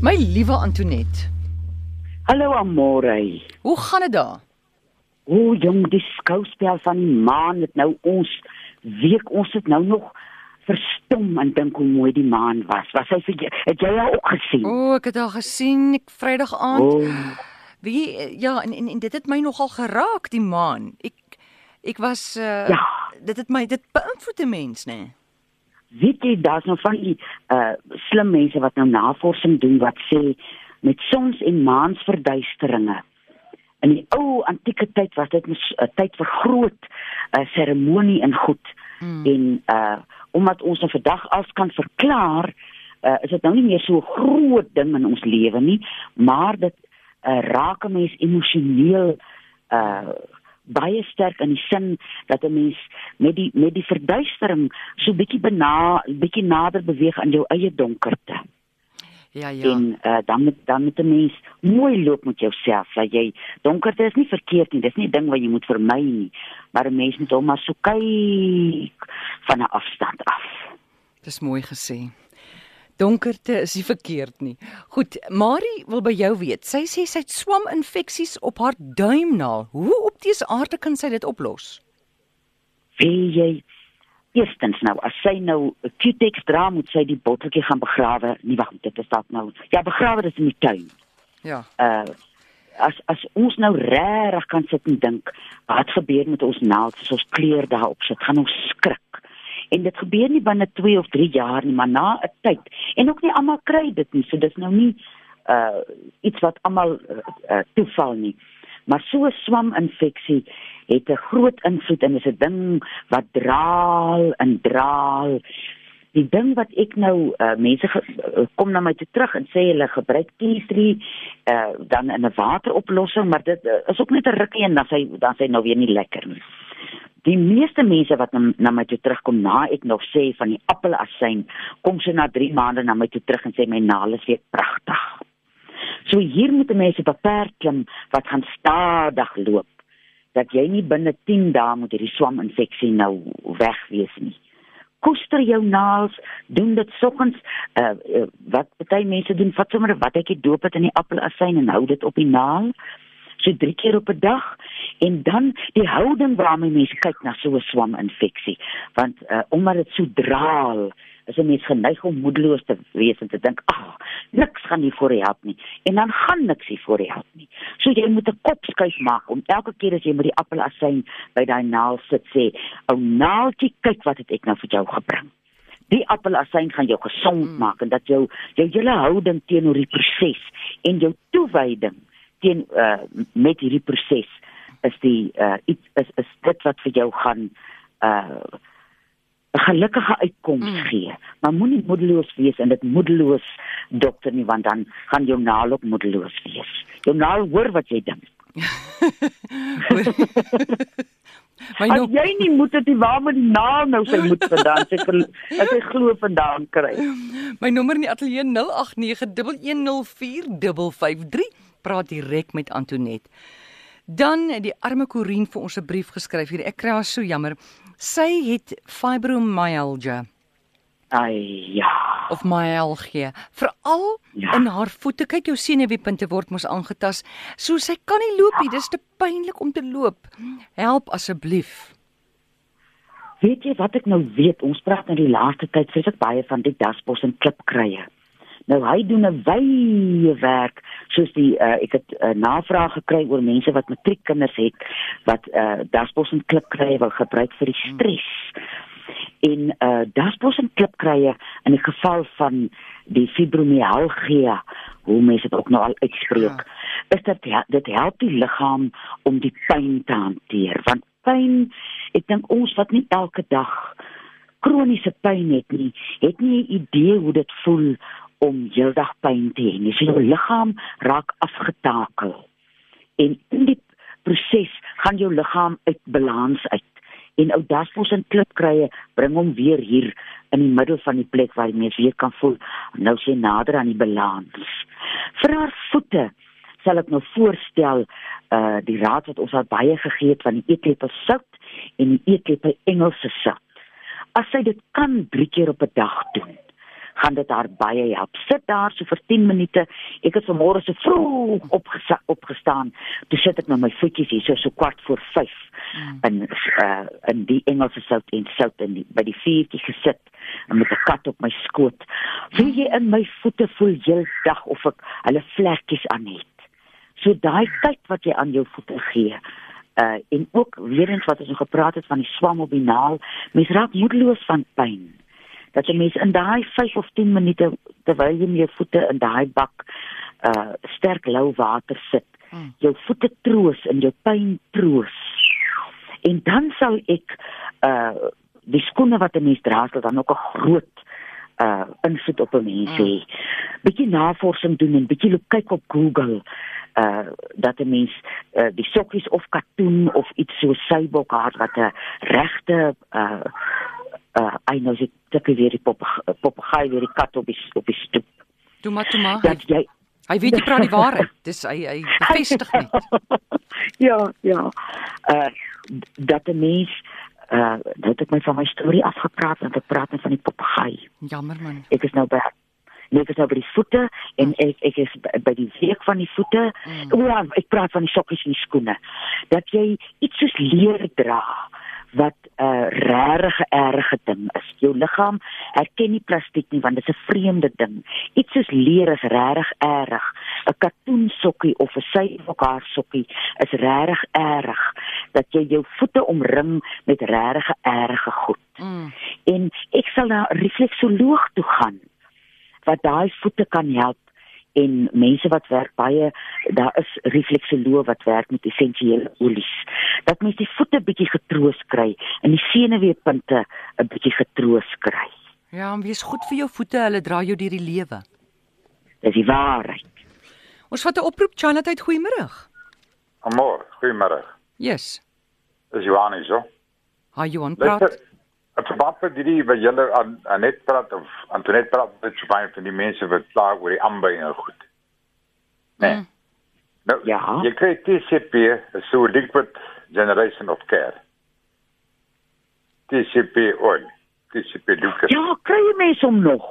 My liewe Antoinette, Hallo Amore. hoe gaan dit daar? O jong, die skouspel van die maan het nou ons week ons het nou nog verstom en dink hoe mooi die maan was. Was hy vir? Het jy haar ook gesien? O, oh, ek het haar gesien ek Vrydag aand. Oh, Wie ja, en, en en dit het my nogal geraak die maan. Ek ek was uh, Ja. dit het my dit beïnvloed 'n mens, né? Nee. Weet jy daar's nog van die uh slim mense wat nou navorsing doen wat sê met sons en maansverduisteringe. In die ou antieke tyd was dit 'n uh, tyd vir groot uh, seremonie en goed. Hmm. En uh omdat ons nou vandag af kan verklaar, uh is dit nou nie meer so groot ding in ons lewe nie, maar dit uh raak 'n mens emosioneel uh baie sterk in die sin dat 'n mens met die met die verduistering so bietjie bena bietjie nader beweeg aan jou eie donkerte. Ja, ja. En uh, dan moet dan moet 'n mens mooi loop met jouself. Dat jy donkerte is nie verkeerd nie. Dis nie 'n ding wat jy moet vermy nie. Maar 'n mens moet hom maar so kyk van 'n afstand af. Dis mooi gesê. Donkerte is nie verkeerd nie. Goed, Marie wil by jou weet. Sy sê sy het swaminfeksies op haar duimnaal. Hoe op dese aarde kan sy dit oplos? Wie jy eerstens nou as sy nou 'n Q-tex dra moet sy die botteltjie gaan begrawe. Nee wag, dit is dalk nou. Ja, begrawe dit in die tuin. Ja. uh as as ons nou regtig kan sit en dink wat gebeur met ons naald as ons kleur daarop sit gaan ons skrik en dit gebeur nie binne 2 of 3 jaar nie maar na 'n tyd. En ook nie almal kry dit nie so dis nou nie uh iets wat almal uh, uh, toeval nie. Maar so 'n swaminfeksie het 'n groot invloed en is 'n ding wat draal en draal. Die ding wat ek nou uh, mense ge, uh, kom na my toe terug en sê hulle gebruik T3 uh, dan in 'n wateroplossing maar dit uh, is ook net 'n rukkie en dan sy dan sy nou weer nie lekker nie. Die meeste mense wat na, na my toe terugkom na ek nog sê van die appelasyn kom sy na 3 maande na my toe terug en sê my naal is weer pragtig. So hier moet mense perd klim wat gaan stadig loop dat jy nie binne 10 dae met hierdie swaminfeksie nou weg wees nie koester jou naels, doen dit soggens uh, uh wat baie mense doen, vat sommer 'n watjie doop dit in die appelasyn en hou dit op die naal. So drie keer op 'n dag en dan die houding waarmee mense kyk na so 'n swaminfeksie, want uh omdat dit so draal, is 'n mens geneig om moedeloos te wees en te dink, "Ag, niks gaan nie voor help nie." En dan gaan niks hier voor help nie. So jy moet 'n kop skuif maak om elke keer as jy met die appelasyn by daai naal sit sê, "Ou naaltjie, kyk wat het ek nou vir jou gebring." Die appelasyn gaan jou gesond Mm. maak en dat jou jou hele houding teenoor die proses en jou toewyding teen uh met hierdie proses is die uh iets is is dit wat vir jou gaan uh 'n gelukkige uitkoms Mm. gee. Maar moenie moedeloos wees en dit moedeloos dokter nie want dan gaan jou naal ook moedeloos wees. Jou naal hoor wat jy dink. My As nou jy nie moet dit waar moet die naal nou sy moet vandaan sy as hy glo vandaan kry. my nommer in die ateljee 0891104553 praat direk met Antoinette. Dan het die arme Corien vir ons 'n brief geskryf hier. Ek kry haar so jammer. Sy het fibromyalgia Ai ja. of myalgie, veral Ja. in haar voete. Kyk jou senuweepunte word mos aangetas. So sy kan nie loop nie. Dis te pynlik om te loop. Help asseblief. Weet jy wat ek nou weet? Ons praat nou die laaste tyd vreeslik baie van die dasbos en klipkrye. Nou hy doen 'n wye werk soos die uh, ek het uh, navraag gekry oor mense wat matriekkinders het wat uh, dasbos en klipkrye wil gebruik vir die stres. En uh dasbos en klipkrye in die geval van die fibromyalgia, hoe mense dit ook nou al uitspreek, is dit ja, dit help die liggaam om die pyn te hanteer. Want pyn ek dink ons wat nie elke dag kroniese pyn het nie, het nie 'n idee hoe dit voel om heeldag pyn te hê nie. So jou liggaam raak afgetakel. En in die proses gaan jou liggaam uit balans uit. En ou dasbos en klipkrye bring hom weer hier in die middel van die plek waar jy mens weer kan voel nou sê nader aan die balans. Vir haar voete sal ek nou voorstel uh die raad wat ons al baie gegee het van die eetlepel sout en die eetlepel Engelse sout. As sy dit kan 3 keer op 'n dag doen, gaan dit haar baie help. Sit daar so vir 10 minute. Ek het vanmôre so vroeg opgesa- opgestaan. Toe sit ek met my voetjies hier so so kwart voor 5 Mm. in uh, in die Engelse sout en sout in die, by die vuurtjie gesit en met 'n kat op my skoot. Voel jy in my voete voel heeldag of ek hulle vlekkies aan het. So daai tyd wat jy aan jou voete gee, uh en ook weer eens wat ons nog gepraat het van die swam op die naal, mens raak moedeloos van pyn. Dat jy mens in daai 5 of 10 minute terwyl jy met jou voete in daai bak uh sterk lou water sit, Mm. jou voete troos en jou pyn troos. En dan sal ek uh die skoene wat 'n mens dra sal dan ook 'n groot uh invloed op 'n mens Mm. hê. Bietjie navorsing doen en bietjie loop kyk op Google uh dat 'n mens uh, die sokkies of katoen of iets so seibok haar wat 'n regte uh uh I know dit tik weer die pop papegaai weer die kat op die op die stoep. Toe maar toe maar. Dat jy hy weet jy praat die waarheid. Dis hy hy bevestig net. ja, ja. Uh dat 'n mens uh het ek my van my storie afgepraat en ek praat net van die papegaai. Jammer man. Ek is nou by Nee, ek is nou by die voete en ek ek is by, die week van die voete. Mm. Mm. Ja, ek praat van die sokkies en die skoene. Dat jy iets soos leer dra wat 'n uh, regte erge ding is. Jou liggaam herken nie plastiek nie want dit is 'n vreemde ding. Iets soos leer is regtig erg. 'n Katoen sokkie of 'n syfokhaar sokkie is regtig erg dat jy jou voete omring met regtig erge goed Mm. en ek sal na 'n refleksoloog toe gaan wat daai voete kan help en mense wat werk baie daar is refleksoloog wat werk met essensiële olies dat mens die voete bietjie getroos kry en die senuweepunte 'n bietjie getroos kry Ja, en wees goed vir jou voete, hulle dra jou deur die lewe. dis die waarheid Ons vat 'n oproep, Chanat uit goeiemôre. Amor, goeiemôre. Yes. Dis Johan hier so. Hi Johan, praat. Luister, het verband met die wat julle aan aan net praat of Antoinette praat met so baie van die mense wat kla oor die aanby en goed. Nee. Mm. Nou, Ja. jy kry TCP, so liquid generation of care. TCP oil. TCP liquid. ja kry jy mense om nog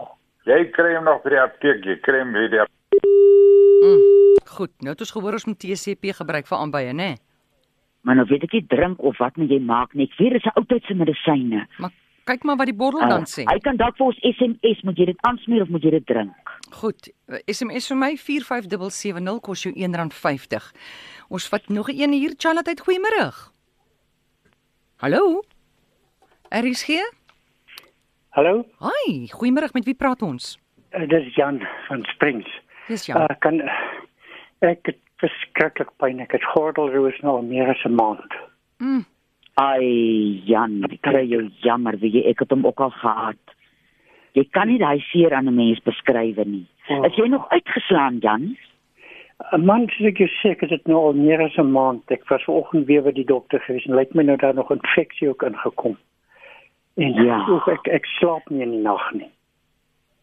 Jy kry hom nog by die apteek, jy kry hom by die apteek. Goed, nou het ons gehoor ons moet TCP gebruik vir aanbye, né? Nee? Maar nou weet ek nie drink of wat moet jy maak nie dit is 'n oudtydse medisyne Maar kyk maar wat die bottel Uh, dan sê. hy kan dalk vir ons SMS moet jy dit aansmeer of moet jy dit drink Goed, eh, SMS vir my 45770 kos jou R1.50. Ons vat nog 'n een hier, uit goeiemôre. Hallo? RSG? Hallo, Hi, goeiemôre, met wie praat ons? uh, dis Jan van Springs. Dis Ja. Jan. Uh, kan ek het verskriklik pyn. Ek het gordelroos nou al meer as 'n maand. Mm. Ai Jan, ek kry jou jammer, weet jy, ek het hom ook al gehad. Jy kan nie daai seer aan 'n mens beskryf nie. Oh. Is jy nog uitgeslaan, Jan? 'n Man sê ek sê ek het dit nou al meer as 'n maand. Ek was vanoggend weer by die dokter gewees en lyk my nou daar nog infeksie ook ingekom. En Ja. oef, ek ek slaap nie in die nag nie.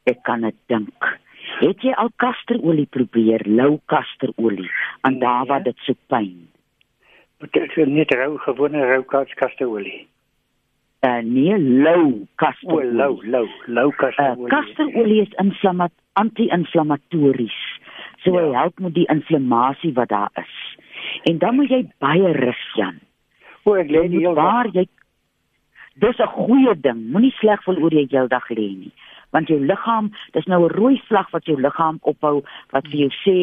Ek kan dit dink. Het jy al kasterolie probeer, lou kasterolie, aan daar waar dit so pyn? Dit is net rou gewone rou kasterolie. Uh nee, lou O, kasterolie. lou, lou, lou Uh, kasterolie. kasterolie is inflamma anti-inflammatories. So Ja. hy help met die inflammasie wat daar is. En dan moet jy baie rus, Jan. O, ek lê die hele waar dag. jy Dis 'n goeie ding. Moenie sleg voel oor jy heeldag lê nie. Want jou liggaam, dis nou 'n rooi vlag wat jou liggaam ophou wat vir jou sê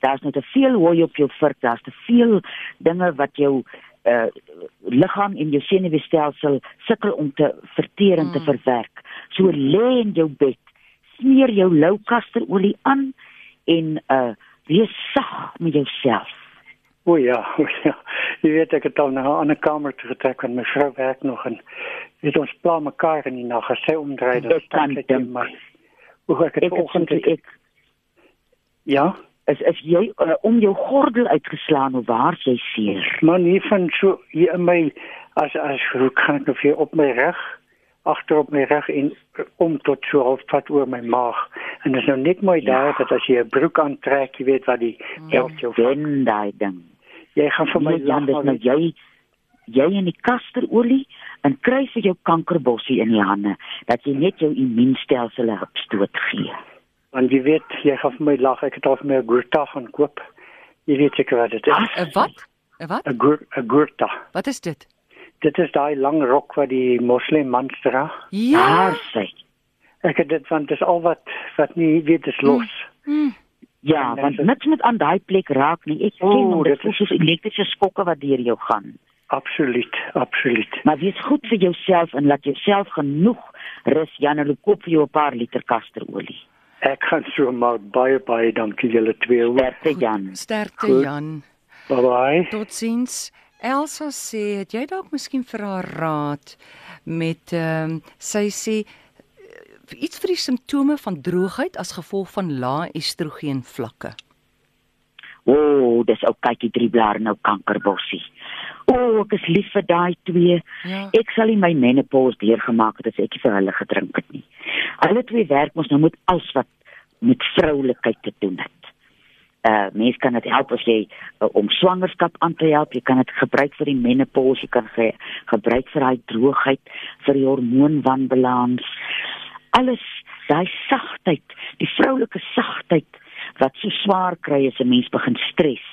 daar's nou te veel hooi op jou vurk, daar's te veel dinge wat jou uh liggaam en jou senuweestelsel sukkel om te verteer en te Mm. verwerk. So lê in jou bed, smeer jou lou kasterolie aan en uh wees sag met jouself. O ja, o ja. Jy weet ek het al na 'n ander kamer toe getrek want my vrou werk nog en weet ons pla mekaar in die nag as sy omdry dan Dit staan teen dink. my. O ek het Ek het vanoggend so ek ja, is is jy uh, om jou gordel uitgeslaan of waar jy seer? man hier van so hier in my as as hoe kan ek nou vir op my reg agter op my reg en om tot so halfpad oor my maag en dit is nou net mooi Ja. daar dat as jy 'n broek aantrek, jy weet wat die jou van. wen daai ding. Jy gaan vir my Nee, lag dis maar nou jy jy in die kasterolie en kry vir jou kankerbossie in die hande dat jy net jou immuunstelsel 'n hupstoot gee. Want jy weet, jy gaan vir my lag, ek het al vir my 'n gurta gaan koop. Jy weet seker wat dit is. 'n Wat? 'n Wat? 'n gur, gurta. Wat is dit? Dit is daai lang rok wat die moslim mans dra. Ja. Daar sê. Ek het dit want dit is al wat wat nie weet is los. Mm. Ja, En want niks met aan daai plek raak nie. Ek ken hom, dit voel is- soos elektriese skokke wat deur jou gaan. Absoluut, absoluut. Maar wees goed vir jouself en laat jouself genoeg rus. Jan, en koop vir jou 'n paar liter kasterolie. Ek gaan so maar baie baie dankie julle twee. Sterkte Jan. Sterkte Goed. Jan. Bye bye. Totsiens. Elsa sê, het jy dalk miskien vir haar raad met ehm um, sy sê iets vir die simptome van droogheid as gevolg van lae estrogen vlakke. O, oh, dis ou kykie drie blaar nou kankerbossie. O, oh, ek is lief vir daai twee. Ja. Ek sal nie my menopause deurgemaak het as ek vir hulle gedrink het nie. Hulle twee werk mos nou met alles wat met vroulikheid te doen het. Uh mens kan dit help as jy uh, om swangerskap aan te help, jy kan dit gebruik vir die menopause, jy kan ge, gebruik vir daai droogheid, vir die hormoonwanbalans. Alles daai sagtheid, die vroulike sagtheid wat so swaar kry as 'n mens begin stres.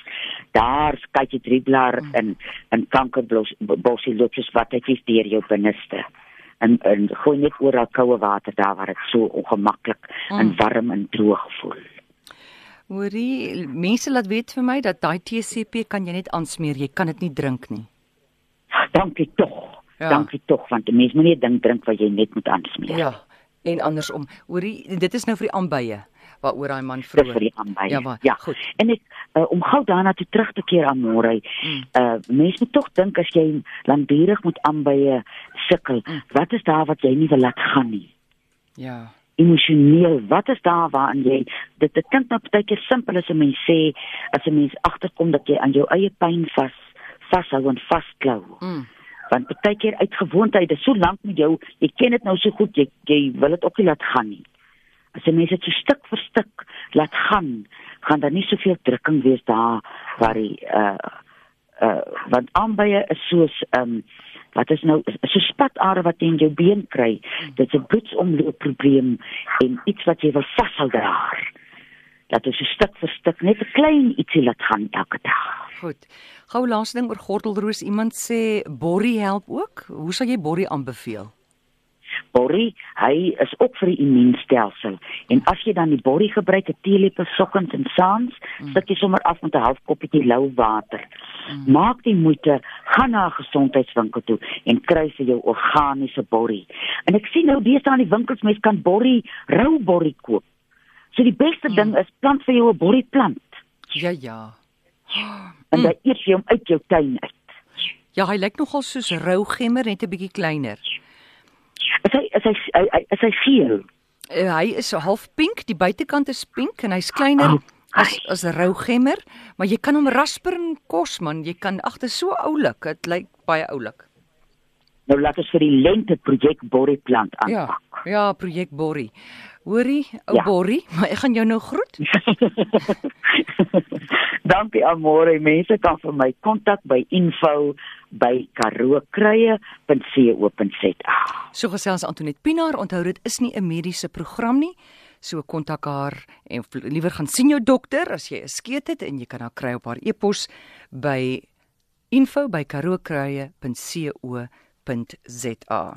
Daar kyk jy dribbelaar in in kankerbossie loop soos wat het jy deur jou binneste. En en gooi net oor koue water daar waar dit so ongemaklik mm. en warm en droog voel. Hoorie, mense laat weet vir my dat daai TCP kan jy net aansmeer, jy kan dit nie drink nie. Dankie tog. Ja. Dankie tog want 'n mens moet nie 'n ding drink wat jy net moet aansmeer. Ja. En andersom. Hoorie, dit is nou vir die aanbye waaroor daai man Dis vir die aanby. Ja, maar ja. goed. En ek uh, om gou daarna toe terug te keer aan môre. Mm. Uh mense moet tog dink as jy lankdurig met aanbye sukkel, Mm. wat is daar wat jy nie wil laat gaan nie? Ja. emosioneel wat is daar waarin jy dit dit klink nou baie keer simpel as 'n mens sê as 'n mens agterkom dat jy aan jou eie pyn vas vashou en vasklou Mm. Want baie keer uit gewoonte dis so lank met jou jy ken dit nou so goed jy jy wil dit ook nie laat gaan nie. As 'n mens dit so stuk vir stuk laat gaan gaan daar nie soveel drukking wees daar waar die uh uh want aanbye is soos um wat is nou so spatare wat jy in jou been kry. Dit's 'n bloedsomloop probleem en iets wat jy wil vashou daar. Dat jy so stuk vir stuk net 'n klein ietsie laat gaan elke dag. Goed. Gou laaste ding oor gordelroos. Iemand sê borrie help ook. Hoe sal jy borrie aanbeveel? borrie hy is ook vir die immuunstelsel en as jy dan die borrie gebruik 'n teelepel soggens en saans mm. sit jy sommer af met 'n half koppie lou water mm. maak die moeite gaan na 'n gesondheidswinkel toe en kry vir jou organiese borrie en ek sien nou deesdae aan die winkels mense kan borrie rou borrie koop so die beste mm. ding is plant vir jou 'n borrieplant Ja ja. en mm. dan eet jy hom uit jou tuin uit Ja, hy lyk nogal soos rou gemmer net 'n bietjie kleiner. is hy is hy is hy geel Uh, hy is half pink, die buitekant is pink en hy's kleiner Oh, as as rou gemmer, maar jy kan hom rasper in kos man. Jy kan agter so oulik. Dit lyk baie oulik. nou laat ons vir die lente projek borrieplant Ja. aanpak Ja, projek Borrie. Hoorie, ou Ja. Borrie, maar ek gaan jou nou groet. Dankie Amore. Mense kan vir my kontak by info@karookruie.co.za. So gesels Antoinette Pinaar, onthou dit is nie 'n mediese program nie. So kontak haar en liewer gaan sien jou dokter as jy 'n skeet het en jy kan haar kry op haar e-pos by info@karookruie.co.za.